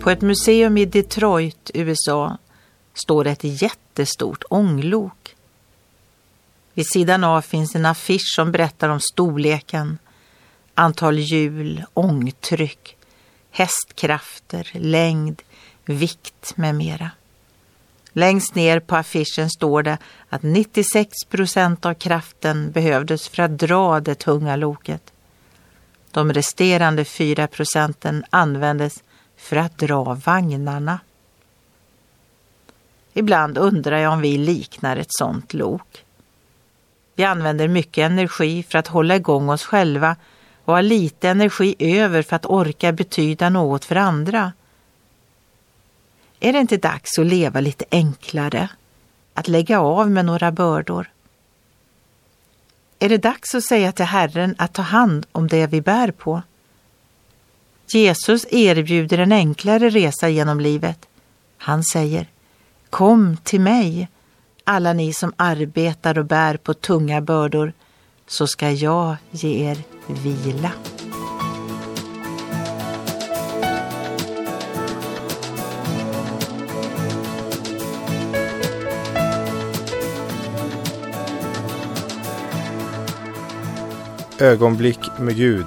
På ett museum i Detroit, USA, står ett jättestort ånglok. Vid sidan av finns en affisch som berättar om storleken, antal hjul, ångtryck, hästkrafter, längd, vikt med mera. Längst ner på affischen står det att 96 procent av kraften behövdes för att dra det tunga loket. De resterande 4 procenten användes för att dra vagnarna. Ibland undrar jag om vi liknar ett sånt lok. Vi använder mycket energi för att hålla igång oss själva och har lite energi över för att orka betyda något för andra. Är det inte dags att leva lite enklare? Att lägga av med några bördor? Är det dags att säga till Herren att ta hand om det vi bär på? Jesus erbjuder en enklare resa genom livet. Han säger Kom till mig, alla ni som arbetar och bär på tunga bördor, så ska jag ge er vila. Ögonblick med Gud